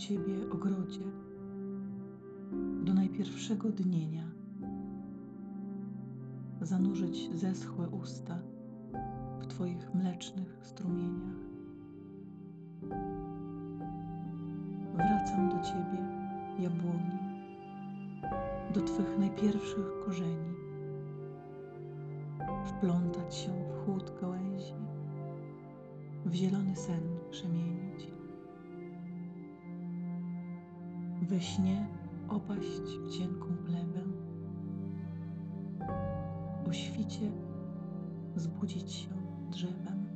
Ciebie ogrodzie, do najpierwszego dnienia, zanurzyć zeschłe usta w Twoich mlecznych strumieniach. Wracam do Ciebie, jabłoni, do Twych najpierwszych korzeni, wplątać się w chłód gałęzi, w zielony sen przemienić. We śnie opaść w cienką plewę, o świcie zbudzić się drzewem.